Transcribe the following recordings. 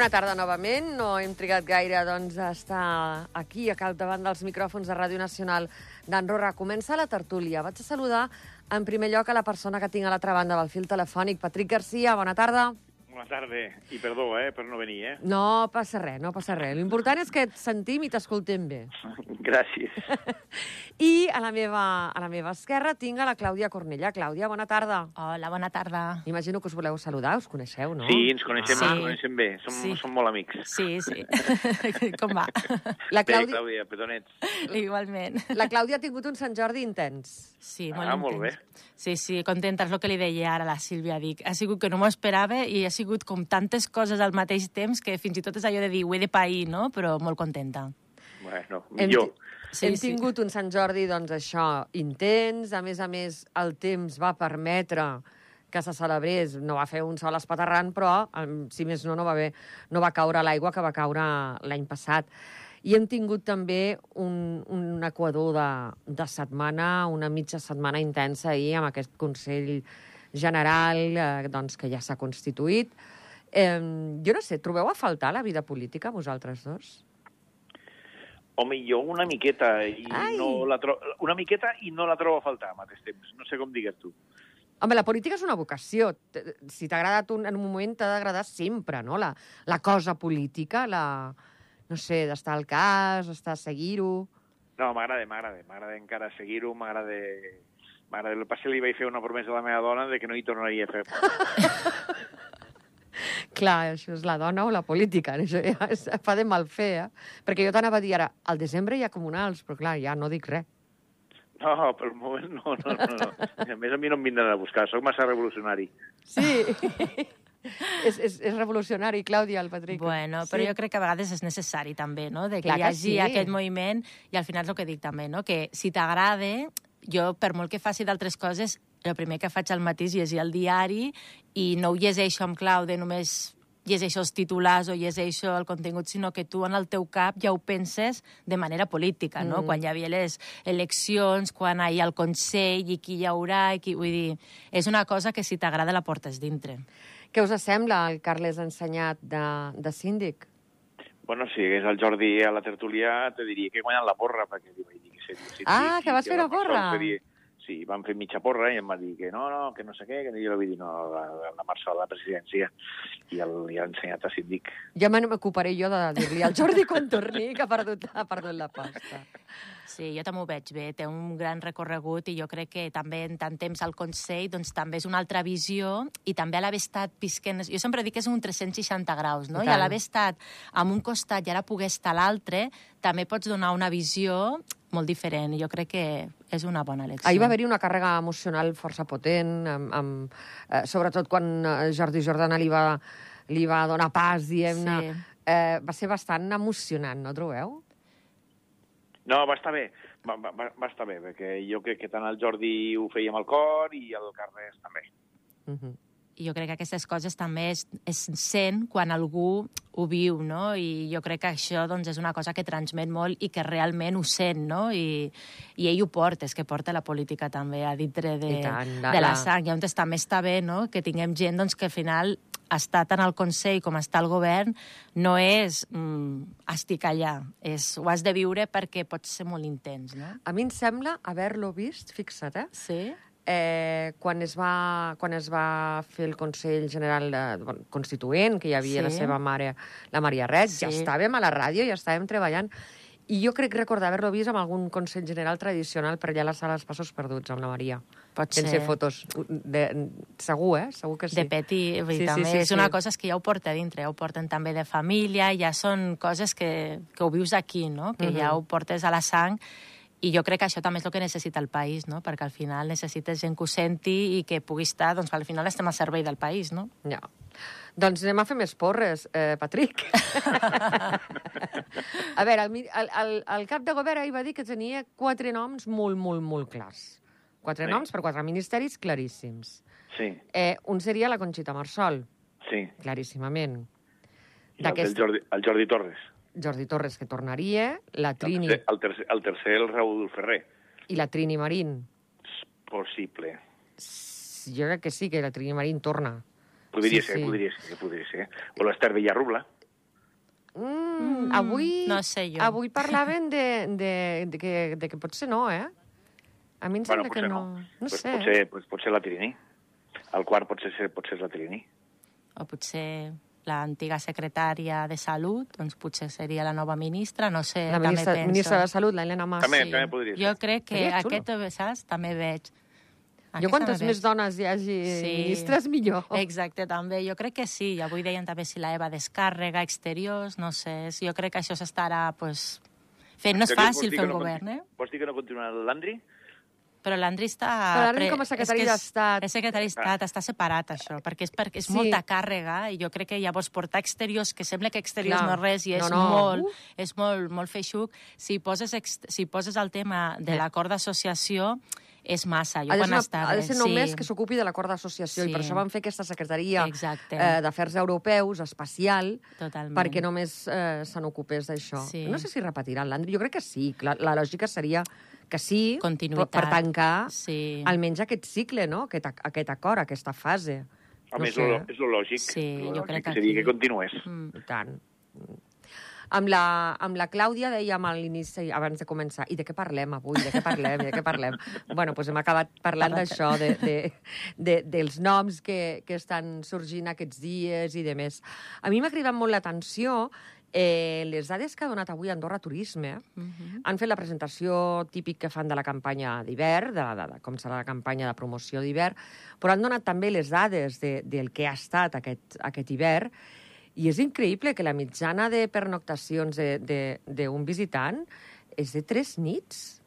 Bona tarda novament. No hem trigat gaire doncs, a estar aquí, a capdavant dels micròfons de Ràdio Nacional d'Andorra. Comença la tertúlia. Vaig a saludar en primer lloc a la persona que tinc a l'altra banda del fil telefònic. Patrick Garcia, bona tarda. Bona tarda, i perdó, eh, per no venir, eh? No passa res, no passa res. L'important és que et sentim i t'escoltem bé. Gràcies. I a la, meva, a la meva esquerra tinc a la Clàudia Cornellà. Clàudia, bona tarda. Hola, bona tarda. Imagino que us voleu saludar, us coneixeu, no? Sí, ens coneixem, Sí. ens coneixem bé, som, Sí. som molt amics. Sí, sí. Com va? La Bé, Clàudia, Clàudia, petonets. Igualment. la Clàudia ha tingut un Sant Jordi intens. Sí, molt Ah, molt intens. bé. Sí, sí, contenta, és el que li deia ara a la Sílvia. Dic, ha sigut que no m'ho esperava i ha sigut com tantes coses al mateix temps que fins i tot és allò de dir, ho he de pair, no? Però molt contenta. Bueno, Hem millor. ti- Sí, Hem sí. tingut un Sant Jordi, doncs, això, intens. A més a més, el temps va permetre que se celebrés. No va fer un sol espaterrant, però, si més no, no va, haver, no va caure l'aigua que va caure l'any passat. I hem tingut també un, un equador de, de setmana, una mitja setmana intensa ahir amb aquest Consell General eh, doncs, que ja s'ha constituït. Eh, jo no sé, trobeu a faltar la vida política, vosaltres dos? Home, jo una miqueta i Ai. no la tro... una miqueta i no la trobo a faltar al mateix temps. No sé com digues tu. Home, la política és una vocació. Si t'ha agradat un, en un moment, t'ha d'agradar sempre, no? La, la cosa política, la... No sé, d'estar al cas, estar a seguir-ho... No, m'agrada, m'agrada. M'agrada encara seguir-ho, m'agrada... M'agrada. El que que li vaig fer una promesa a la meva dona de que no hi tornaria a fer. Clar, això és la dona o la política. Això ja es, fa de mal fer, eh? Perquè jo t'anava a dir ara, al desembre hi ha comunals, però clar, ja no dic res. No, per el moment no, no, no. no. A més, a mi no em vindran a buscar, sóc massa revolucionari. Sí. és, és, és revolucionari, Clàudia, el Patrick. Bueno, però jo crec que a vegades és necessari també, no? De que Clar hi que hagi sí. aquest moviment i al final és el que dic també, no? Que si t'agrada, jo per molt que faci d'altres coses, el primer que faig al matí és llegir el diari i no ho llegeixo amb clau de només llegeixo els titulars o llegeixo el contingut, sinó que tu en el teu cap ja ho penses de manera política, no? Mm. Quan hi havia les eleccions, quan hi ha el Consell i qui hi haurà, i qui... vull dir, és una cosa que si t'agrada la portes dintre. Què us sembla el Carles Ensenyat de, de síndic? Bueno, si hagués el Jordi a la tertúlia, te diria que he guanyat la porra, perquè dir seria... Sí, Ah, sí, que vas fer la porra. feia- Sí, van fer mitja porra i em va dir que no, no, que no sé què, que jo li vaig dir no, la, la Marçal a la presidència i el, i l'ha ensenyat a síndic. Ja me m'ocuparé jo de dir-li al Jordi quan torni que ha perdut, ha perdut la pasta. Sí, jo també ho veig bé, té un gran recorregut i jo crec que també en tant temps al Consell doncs, també és una altra visió i també a l'haver estat pisquent... Jo sempre dic que és un 360 graus, no? I I, a l'haver estat amb un costat i ara poder estar a l'altre, també pots donar una visió molt diferent. Jo crec que és una bona elecció. Ahir va haver-hi una càrrega emocional força potent, amb, amb, eh, sobretot quan eh, Jordi Jordana li va, li va donar pas, diguem-ne. Sí. Eh, va ser bastant emocionant, no trobeu? No, va estar bé, va, va, va- estar bé, perquè jo crec que tant el Jordi ho feia amb el cor i el Carles també. Uh -huh. I jo crec que aquestes coses també es, es sent quan algú ho viu, no? I jo crec que això doncs, és una cosa que transmet molt i que realment ho sent, no? I, i ell ho porta, és que porta la política també a dintre de, I tant, de la sang. I on també està bé no? que tinguem gent doncs, que al final està tant al Consell com està al govern no és mm, estic allà, és, ho has de viure perquè pot ser molt intens, no? A mi em sembla haver-lo vist, fixa't, eh? Sí? eh, quan, es va, quan es va fer el Consell General de, bueno, Constituent, que hi havia Sí. la seva mare, la Maria Ret, Sí. ja estàvem a la ràdio, ja estàvem treballant, i jo crec recordar haver-lo vist amb algun Consell General tradicional per allà a la sala dels Passos Perduts, amb la Maria. Pot Sense ser. fotos. De, segur, eh? Segur que sí. de peti, vull dir, també és una cosa que ja ho porta dintre, ja ho porten també de família, ja són coses que, que ho vius aquí, no? que Mhm. ja ho portes a la sang, i jo crec que això també és el que necessita el país, no? perquè al final necessites gent que ho senti i que pugui estar, doncs al final estem al servei del país, no? Ja. Doncs anem a fer més porres, eh, Patrick. a veure, el, el, el, el cap de govern ahir va dir que tenia quatre noms molt, molt, molt clars. Quatre Sí. noms per quatre ministeris claríssims. Sí, Eh, un seria la Conxita Marsol, sí. claríssimament. I el, Jordi, el Jordi Torres. Jordi Torres, que tornaria, la El Trini tercer, el, tercer, el tercer, el Raúl Ferrer. i la Trini Marín. És possible. Jo crec que sí, que la Trini Marín torna. Podria Sí, ser, sí. podria ser, podria ser. O l'Ester Villarrubla. Mm, avui, no sé jo. avui parlaven de, de, de, que, de que potser no, eh? A mi em sembla que potser no. No, pues sé. Potser, pues, potser la Trini. El quart potser, ser- potser és la Trini. O potser l'antiga secretària de Salut, doncs potser seria la nova ministra, no sé, La també ministra, penso. ministra de Salut, la Helena Mas. També, també podria ser. Jo crec que Seria xulo. aquest, saps, també veig. Jo Aquesta quantes la més veig. dones hi hagi Sí. ministres, millor. Exacte, també. Jo crec que sí. I avui deien també si la Eva descàrrega, exteriors, no sé. Jo crec que això s'estarà pues, fent. No és fàcil fer un no govern, eh? Vols dir que no continua l'Andri? Però l'Andri està... Però l'Andri com a secretari d'Estat. És secretari d'Estat, està separat, això, perquè és, perquè és Sí. molta càrrega i jo crec que llavors portar exteriors, que sembla que exteriors Clar. no és res i és No, no. molt, Uh. és molt, molt feixuc, si poses, ex, si poses el tema de l'acord d'associació, és massa. Jo Ha quan una, estava... ha de ser sí. només que s'ocupi de l'acord d'associació i Sí. per això van fer aquesta secretaria Exacte. eh, d'afers europeus especial Totalment. perquè només eh, se n'ocupés d'això. Sí. No sé si repetiran l'Andri, jo crec que sí. La, la lògica seria que sí, Continuïtat. per, per tancar Sí. almenys aquest cicle, no? aquest, aquest acord, aquesta fase. A No més, sé. lo, és lo lògic. Sí, Lo jo lògic crec que seria aquí- que continués. Mm. I tant. Amb la, amb la Clàudia dèiem a l'inici, abans de començar, i de què parlem avui, de què parlem, de què parlem? bueno, doncs hem acabat parlant d'això, de, de, de, dels noms que, que estan sorgint aquests dies i de més. A mi m'ha cridat molt l'atenció eh, les dades que ha donat avui Andorra Turisme. Mhm. Han fet la presentació típic que fan de la campanya d'hivern, de, la, de, de com serà la campanya de promoció d'hivern, però han donat també les dades de, del que ha estat aquest, aquest hivern, i és increïble que la mitjana de pernoctacions de- de- d'un visitant és de tres nits,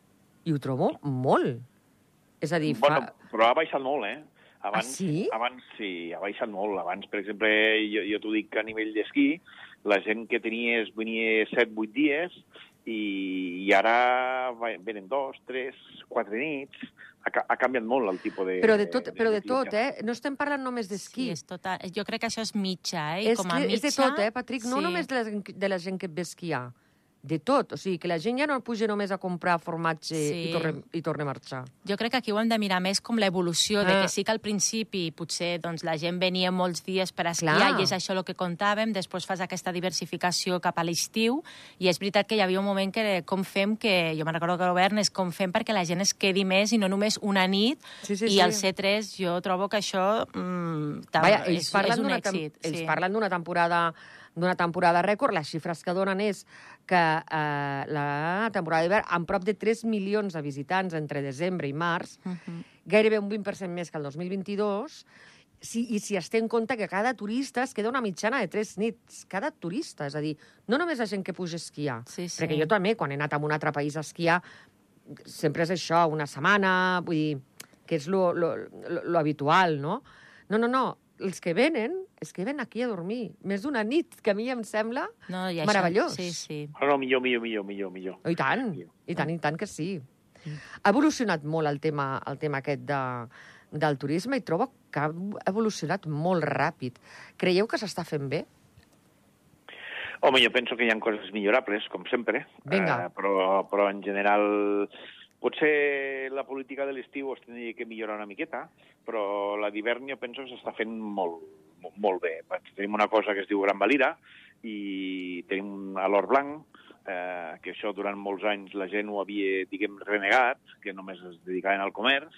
i ho trobo molt. És a dir, fa... Bueno, però ha baixat molt, eh? Abans, Ah, sí? Abans sí, ha baixat molt. Abans, per exemple, jo, jo t'ho dic que a nivell d'esquí, la gent que tenies venia 7-8 dies i, i ara va- venen dos, tres, quatre nits. Ha, ha canviat molt el tipus de... Però de tot, però de tot eh? No estem parlant només Sí, d'esquí. és total. Jo crec que això és mitja, eh? És, com a que, mitja... és de tot, eh, Patrick? No sí. només de la, de la gent que ve a esquiar. De tot. O sigui, que la gent ja no puja només a comprar formatge Sí. i, torna, i torna a marxar. Jo crec que aquí ho hem de mirar més com l'evolució, de Ah. que sí que al principi potser doncs, la gent venia molts dies per esquiar Clar. i és això el que contàvem, després fas aquesta diversificació cap a l'estiu i és veritat que hi havia un moment que com fem que, jo me'n recordo que el govern és com fem perquè la gent es quedi més i no només una nit Sí, sí, i sí. al C3 jo trobo que això mm, Vaja, ells és, parlen és un tem- èxit. ells sí. parlen d'una temporada d'una temporada rècord. Les xifres que donen és que eh, la temporada d'hivern, amb prop de 3 milions de visitants entre desembre i març, Mhm. gairebé un 20% més que el 2022, si, i si es té en compte que cada turista es queda una mitjana de 3 nits, cada turista, és a dir, no només la gent que puja a esquiar, Sí, sí. perquè jo també, quan he anat a un altre país a esquiar, sempre és això, una setmana, vull dir, que és lo, lo, lo, lo habitual, no? No, no, no, els que venen es queden aquí a dormir, més d'una nit, que a mi em sembla no, i això, meravellós. Sí, sí. No, no, millor, millor, millor, millor, millor. Oh, I tant, i tant, i tant que sí. Ha evolucionat molt el tema, el tema aquest de, del turisme i trobo que ha evolucionat molt ràpid. Creieu que s'està fent bé? Home, jo penso que hi ha coses millorables, com sempre. Vinga. Eh, però, però en general potser la política de l'estiu es tindria que millorar una miqueta, però la d'hivern jo penso que s'està fent molt, molt, bé. Tenim una cosa que es diu Gran Valira i tenim a l'Or Blanc, eh, que això durant molts anys la gent ho havia, diguem, renegat, que només es dedicaven al comerç,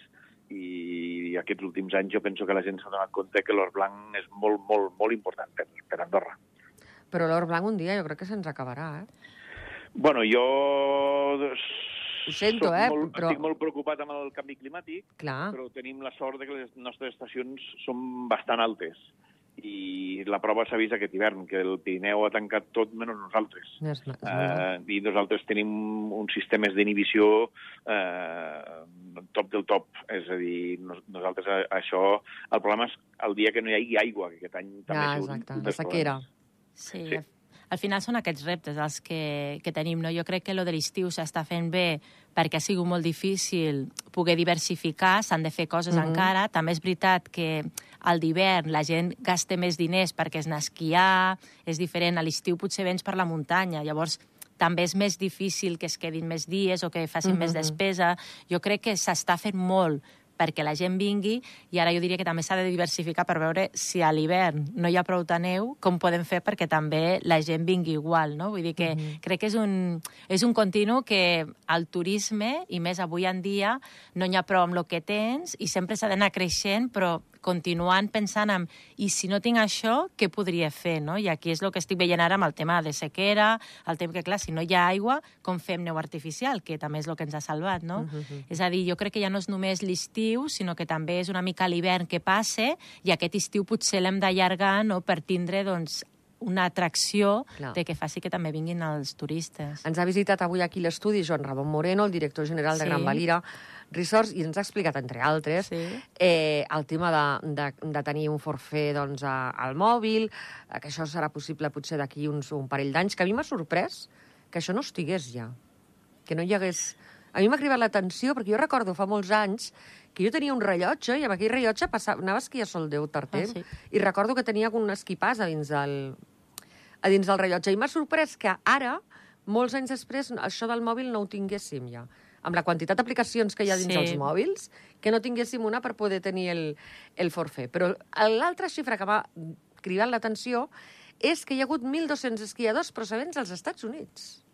i aquests últims anys jo penso que la gent s'ha donat compte que l'or blanc és molt, molt, molt important per, per Andorra. Però l'or blanc un dia jo crec que se'ns acabarà, eh? Bueno, jo... Ho sento, eh, Molt, però- Estic molt preocupat amb el canvi climàtic, Clar. però tenim la sort de que les nostres estacions són bastant altes. I la prova s'ha vist aquest hivern, que el Pirineu ha tancat tot menys nosaltres. És, és uh, Uh, I nosaltres tenim uns sistemes d'inhibició uh, top del top. És a dir, nos, nosaltres a, això... El problema és el dia que no hi hagi aigua, que aquest any també ja, ha sigut un exacte, la dels sequera. problemes. Sí, Sí. al final són aquests reptes els que, que tenim. No? Jo crec que lo de l'estiu s'està fent bé perquè ha sigut molt difícil poder diversificar, s'han de fer coses mm. -hmm. encara. També és veritat que al d'hivern la gent gasta més diners perquè a esquiar, és diferent. A l'estiu potser vens per la muntanya, llavors també és més difícil que es quedin més dies o que facin mm -hmm. més Mhm. despesa. Jo crec que s'està fent molt perquè la gent vingui, i ara jo diria que també s'ha de diversificar per veure si a l'hivern no hi ha prou de neu, com podem fer perquè també la gent vingui igual, no? Vull dir que mm -hmm. crec que és un, és un continu que el turisme, i més avui en dia, no n'hi ha prou amb el que tens, i sempre s'ha d'anar creixent, però continuant pensant en i si no tinc això, què podria fer, no? I aquí és el que estic veient ara amb el tema de sequera, el tema que, clar, si no hi ha aigua, com fem neu artificial, que també és el que ens ha salvat, no? Uh -huh. És a dir, jo crec que ja no és només l'estiu, sinó que també és una mica l'hivern que passe, i aquest estiu potser l'hem d'allargar no? per tindre doncs, una atracció Clar. de que faci que també vinguin els turistes. Ens ha visitat avui aquí l'estudi Joan Ramon Moreno, el director general de sí. Gran Valira Resorts, i ens ha explicat, entre altres, sí. eh, el tema de, de, de tenir un forfè doncs, a, al mòbil, eh, que això serà possible potser d'aquí uns un parell d'anys, que a mi m'ha sorprès que això no estigués ja, que no hi hagués... A mi m'ha cridat l'atenció, perquè jo recordo fa molts anys que jo tenia un rellotge i amb aquell rellotge passava, anaves a esquiar sol Déu Tartem, ah, sí. i recordo que tenia un esquipàs a dins del, a dins del rellotge. I m'ha sorprès que ara, molts anys després, això del mòbil no ho tinguéssim ja. Amb la quantitat d'aplicacions que hi ha dins sí. els mòbils, que no tinguéssim una per poder tenir el, el forfè. Però l'altra xifra que m'ha cridat l'atenció és que hi ha hagut 1.200 esquiadors procedents dels Estats Units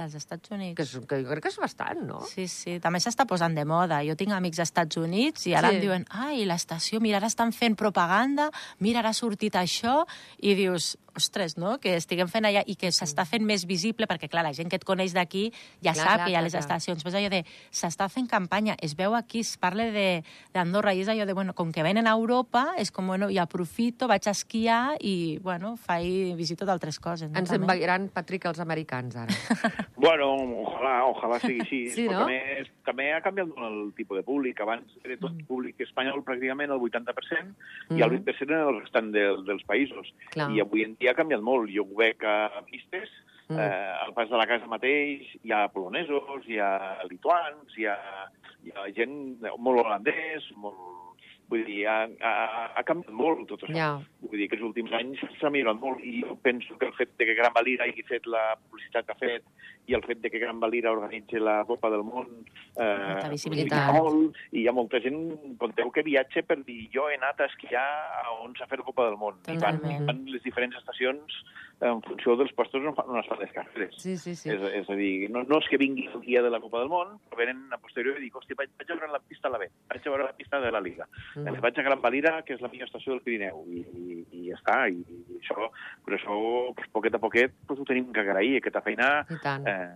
dels Estats Units. Que, és, que jo crec que és bastant, no? Sí, sí. També s'està posant de moda. Jo tinc amics als Estats Units i ara sí. em diuen ai, l'estació, mira, ara estan fent propaganda, mira, ara ha sortit això, i dius, ostres, no?, que estiguem fent allà i que s'està fent més visible, perquè, clar, la gent que et coneix d'aquí ja clar, sap clar, que hi ha les clar. estacions. Però és allò de, s'està fent campanya, es veu aquí, es parla d'Andorra, i és allò de, bueno, com que venen a Europa, és com, bueno, i aprofito, vaig a esquiar i, bueno, faig, visito d'altres coses. No, Ens envairan, Patrick, els americans, ara. bueno, ojalà, ojalà sigui així. sí, no? també, també ha canviat el tipus de públic. Abans era tot mm. públic espanyol, pràcticament el 80%, mm. i el 20% era el restant de, dels països. Clar. I avui en dia ha canviat molt. Jo ho veig a pistes, mm. eh, al pas de la casa mateix hi ha polonesos, hi ha lituans, hi ha, hi ha gent molt holandès, molt Vull dir, ha, ha, ha canviat molt tot això. Yeah. Vull dir que els últims anys s'ha millorat molt i jo penso que el fet de que Gran Valira hagi fet la publicitat que ha fet i el fet de que Gran Valira organitzi la Copa del Món eh, visibilitat. molt, i hi ha molta gent, conteu que viatge per dir jo he anat a esquiar on s'ha fet la Copa del Món. Totalment. I van, van les diferents estacions en funció dels postos on, fan les carreres. Sí, sí, sí. És, és a dir, no, no és que vingui el dia de la Copa del Món, però venen a posteriori i dic, hòstia, vaig, vaig a veure la pista a la B, vaig a veure la pista de la Liga, mm. -hmm. vaig a Gran Valira, que és la millor estació del Pirineu, i, i, i ja està. I, i això, però això, pues, poquet a poquet, pues, ho tenim que agrair, aquesta feina eh,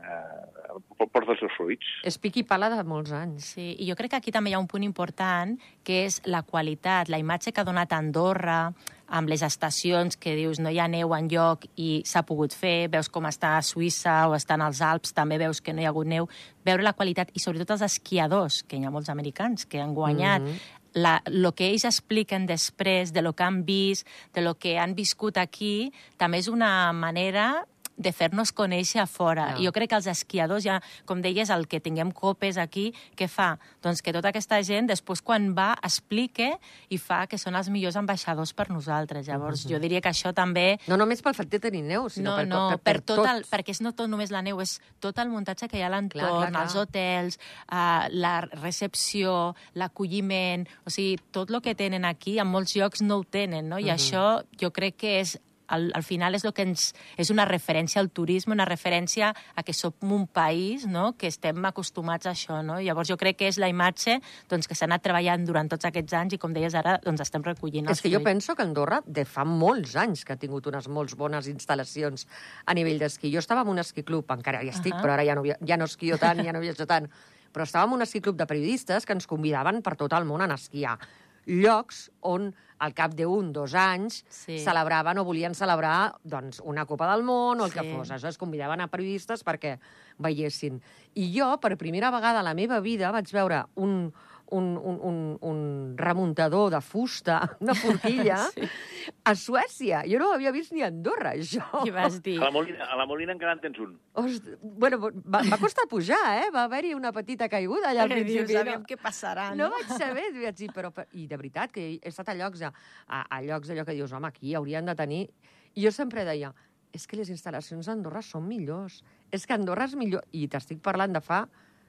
porta els seus fruits. És pic i pala de molts anys. Sí, i jo crec que aquí també hi ha un punt important, que és la qualitat, la imatge que ha donat Andorra, amb les estacions que dius no hi ha neu en lloc i s'ha pogut fer, veus com està a Suïssa o estan als Alps, també veus que no hi ha hagut neu, veure la qualitat i sobretot els esquiadors, que hi ha molts americans que han guanyat, mm -hmm la, lo que ells expliquen després, de lo que han vist, de lo que han viscut aquí, també és una manera de fer-nos conèixer a fora. No. Jo crec que els esquiadors, ja, com deies, el que tinguem copes aquí, què fa? Doncs que tota aquesta gent, després, quan va, explique i fa que són els millors ambaixadors per nosaltres. Llavors, mm -hmm. jo diria que això també... No només pel fet de tenir neu, sinó no, per, no, per, per, per tot el, perquè és no tot només la neu, és tot el muntatge que hi ha a l'entorn, els hotels, uh, la recepció, l'acolliment... O sigui, tot el que tenen aquí, en molts llocs no ho tenen, no? I mm -hmm. això jo crec que és al, al final és el que ens, és una referència al turisme, una referència a que som un país no? que estem acostumats a això. No? Llavors jo crec que és la imatge doncs, que s'ha anat treballant durant tots aquests anys i, com deies ara, doncs estem recollint És que fruits. jo penso que Andorra de fa molts anys que ha tingut unes molt bones instal·lacions a nivell d'esquí. Jo estava en un esquí club, encara hi estic, uh -huh. però ara ja no, ja no esquio tant, ja no viatjo tant, però estàvem en un esquí club de periodistes que ens convidaven per tot el món a esquiar llocs on al cap d'un, dos anys, sí. celebraven o volien celebrar doncs, una Copa del Món o el sí. que fos. Això es convidaven a periodistes perquè veiessin. I jo, per primera vegada a la meva vida, vaig veure un, un, un, un, un remuntador de fusta, una forquilla, sí. a Suècia. Jo no ho havia vist ni a Andorra, això. Què vas dir? A la Molina, a la Molina encara en tens un. Host, bueno, va, va costar pujar, eh? Va haver-hi una petita caiguda allà al principi. Dius, no? què passarà, no? No vaig saber, vaig dir, però... I de veritat, que he estat a llocs, a, a, a llocs allò que dius, home, aquí haurien de tenir... I jo sempre deia, és que les instal·lacions d'Andorra són millors. És que Andorra és millor. I t'estic parlant de fa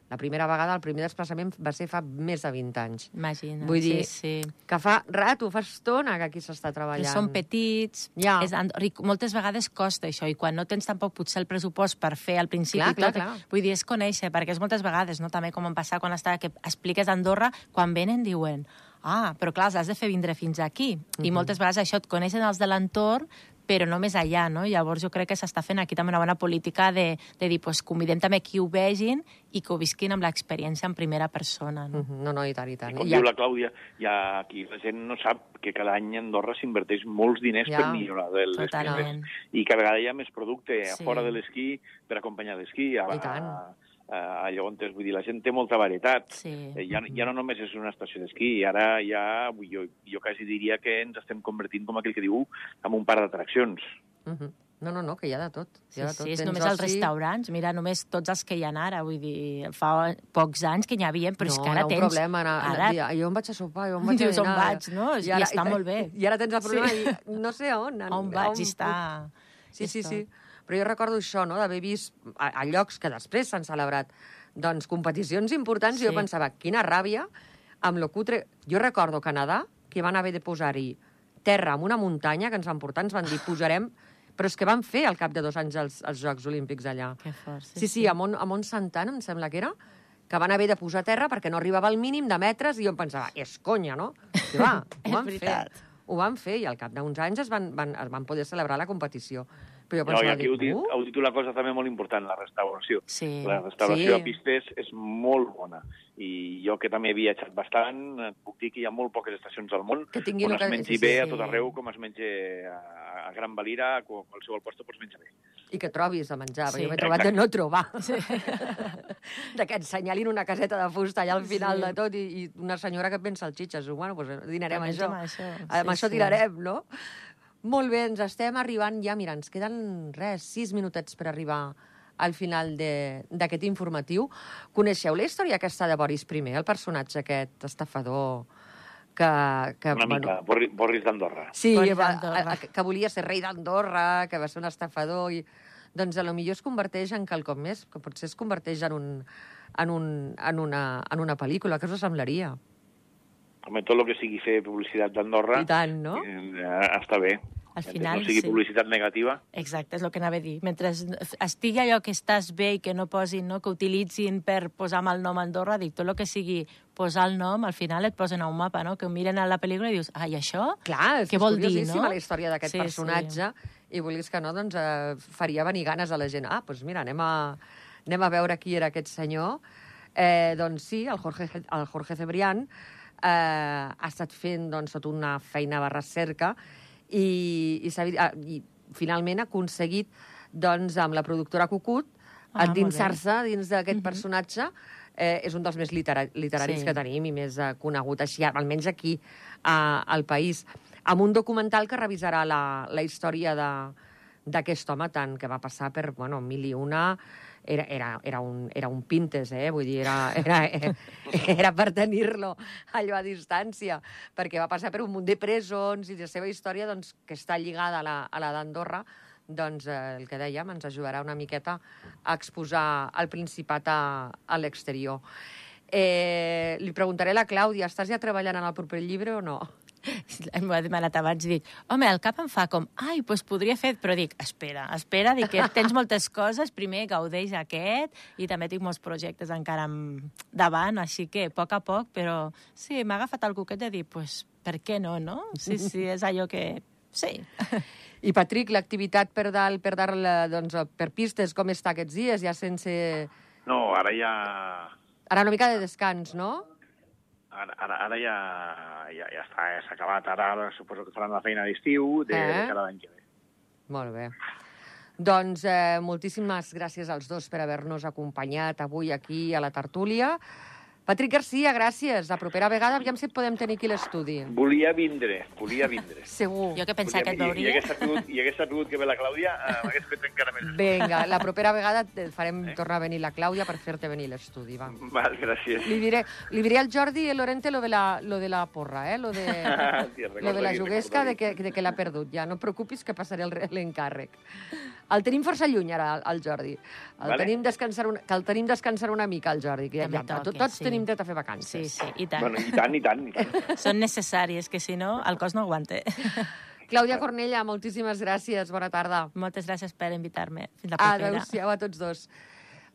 La primera vegada, el primer desplaçament va ser fa més de 20 anys. Imagina. Vull dir, sí, sí. Que fa rato, fa estona que aquí s'està treballant. Que són petits, Ja. és, moltes vegades costa això, i quan no tens tampoc potser el pressupost per fer al principi Clar, clar, tot, clar. vull dir, és conèixer, perquè és moltes vegades, no? també com em passa quan estava, que expliques d'Andorra, quan venen diuen, ah, però clar, els has de fer vindre fins aquí, i moltes vegades això et coneixen els de l'entorn, però no més allà, no? Llavors jo crec que s'està fent aquí també una bona política de, de dir, pues, convidem també qui ho vegin i que ho visquin amb l'experiència en primera persona, no? Mhm, No, no, i tant, i tant. I com I diu la Clàudia, ja aquí la gent no sap que cada any a Andorra s'inverteix molts diners Ja, per millorar el- les totalment. I cada vegada hi ha més producte a Sí. fora de l'esquí per acompanyar l'esquí. A, I tant. A, on és, vull dir, la gent té molta varietat. Sí. Eh, Ja, ja no només és una estació d'esquí, ara ja, vull, jo, jo quasi diria que ens estem convertint, com aquell que diu, en un parc d'atraccions. Mhm. No, no, no, que hi ha de tot. Hi Sí, ha de tot. sí, és Tens només els restaurants. Mira, només tots els que hi ha ara. Vull dir, fa pocs anys que n'hi havia, però és no, que hi ara ha un tens... problema. Ara, ara... Jo on vaig a sopar, jo on vaig Dius, a on dinar. vaig, no? I està molt bé. I ara tens el problema Sí. sí. i no sé a on. on vaig i està... Sí, sí, és sí. tot. Però jo recordo això, no?, d'haver vist a, a llocs que després s'han celebrat doncs, competicions importants Sí. i jo pensava, quina ràbia amb lo cutre... Jo recordo Canadà, que van haver de posar-hi terra amb una muntanya que ens van portar, ens van dir, posarem... Però és que van fer al cap de dos anys els, els Jocs Olímpics allà. Que fort, sí, Sí, sí, a Mont, a Mont Santana, em sembla que era, que van haver de posar terra perquè no arribava al mínim de metres i jo em pensava, és conya, no? I va, ho van fer. Ho van fer i al cap d'uns anys es van, van, es van poder celebrar la competició. Però jo No, i aquí heu dit, uh, heu dit una cosa també molt important, la restauració. Sí. La restauració Sí. a pistes és molt bona. I jo, que també he viatjat bastant, puc dir que hi ha molt poques estacions al món Que tinguin on es que- mengi sí, bé sí, a sí. tot arreu com es menja a, Gran Valira, a qualsevol lloc pots menjar bé. I que trobis a menjar, Sí. perquè jo m'he trobat de no trobar. de que et senyalin una caseta de fusta allà al final Sí. de tot i, i una senyora que et ven salxitxes. Bueno, doncs dinarem Que això. això, Amb sí, això sí. tirarem, no? Molt bé, ens estem arribant ja, mira, ens queden res, sis minutets per arribar al final de- d'aquest informatiu. Coneixeu la història aquesta de Boris I, el personatge aquest estafador que... que Una mica, Borri- Borris d'Andorra. Sí, Boris va, a- que volia ser rei d'Andorra, que va ser un estafador, i doncs a lo millor es converteix en quelcom més, que potser es converteix en, un, en, un, en, una, en una pel·lícula. Què us semblaria? Home, tot el que sigui fer publicitat d'Andorra I tant, no? eh, està bé. Al Mentre final, no sigui sí. publicitat negativa, Exacte, és el que anava a dir. Mentre estigui allò que estàs bé i que no posin, no, que utilitzin per posar mal nom a Andorra, dic, tot el que sigui posar el nom, al final et posen a un mapa, no? Que miren a la pel·lícula i dius, ai, això? Clar, és, Què vol és dir, curiosíssima no? la història d'aquest Sí, personatge, i vulguis que no, doncs eh, faria venir ganes a la gent. Ah, doncs mira, anem a, anem a veure qui era aquest senyor. Eh, doncs sí, el Jorge, el Jorge Cebrián eh, ha estat fent doncs, tota una feina de recerca i, i, ah, i finalment ha aconseguit doncs, amb la productora Cucut Ah, endinsar-se dins d'aquest personatge. Eh, és un dels més litera literaris Sí. que tenim i més eh, conegut així, almenys aquí a, al país, amb un documental que revisarà la, la història de- d'aquest home tant que va passar per, bueno, mil i una... Era, era, era, un, era un pintes, eh? Vull dir, era, era, era per tenir-lo allò a distància, perquè va passar per un munt de presons i la seva història, doncs, que està lligada a la, a la d'Andorra, doncs eh, el que dèiem ens ajudarà una miqueta a exposar el Principat a, a l'exterior. Eh, li preguntaré a la Clàudia, estàs ja treballant en el proper llibre o no? M'ho ha demanat abans, dic, home, el cap em fa com, ai, doncs podria fer, però dic, espera, espera, dic que tens moltes coses, primer gaudeix aquest, i també tinc molts projectes encara amb- davant, així que a poc a poc, però sí, m'ha agafat el coquet de dir, doncs, per què no, no? Sí, sí, és allò que... Sí. I, Patrick, l'activitat per dalt, per dalt, doncs, per pistes, com està aquests dies, ja sense... no, ara ja... Ara una mica de descans, no? Ara, ara, ara ja, ja, ja està, ja s'ha acabat. Ara, ara suposo que faran la feina d'estiu de, Eh? de cada any que ve. Molt bé. Doncs eh, moltíssimes gràcies als dos per haver-nos acompanyat avui aquí a la tertúlia. Patrick Garcia, gràcies. La propera vegada aviam si et podem tenir aquí a l'estudi. Volia vindre, volia vindre. Segur. Jo que pensava que et I, i, veuria. hagués sabut, I hagués sabut que ve la Clàudia, eh, m'hagués fet encara més. Vinga, la propera vegada et farem tornar a venir la Clàudia per fer-te venir a l'estudi, va. Val, gràcies. Li diré, li diré al Jordi i Lorente lo de la, lo de la porra, eh? Lo de, Sí, lo de la juguesca de que, de que l'ha perdut. Ja, no et preocupis que passaré l'encàrrec. El tenim força lluny, ara, el Jordi. El Vale. tenim descansar una, que el tenim descansar una mica, el Jordi. Que ja, ja, tots sí. tenim dret a fer vacances. Sí, sí, i tant. Bueno, i tant, i tant, i tant. Són necessàries, que si no, el cos no aguanta. Clàudia Cornella, moltíssimes gràcies. Bona tarda. Moltes gràcies per invitar-me. Fins la propera. Adéu-siau a tots dos.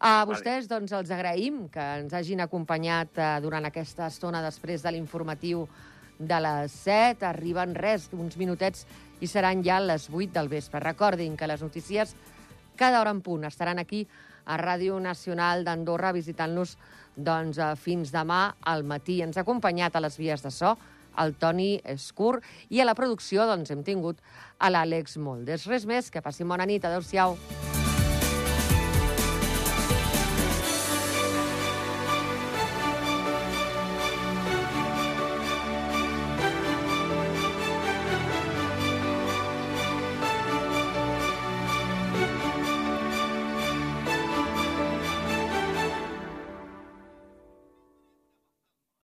A vostès, doncs, els agraïm que ens hagin acompanyat eh, durant aquesta estona després de l'informatiu de les 7. Arriben res, uns minutets, i seran ja les 8 del vespre. Recordin que les notícies cada hora en punt estaran aquí a Ràdio Nacional d'Andorra visitant-nos doncs, eh, fins demà al matí. Ens ha acompanyat a les vies de so el Toni Escur i a la producció doncs, hem tingut a l'Àlex Moldes. Res més, que passin bona nit. Adéu-siau.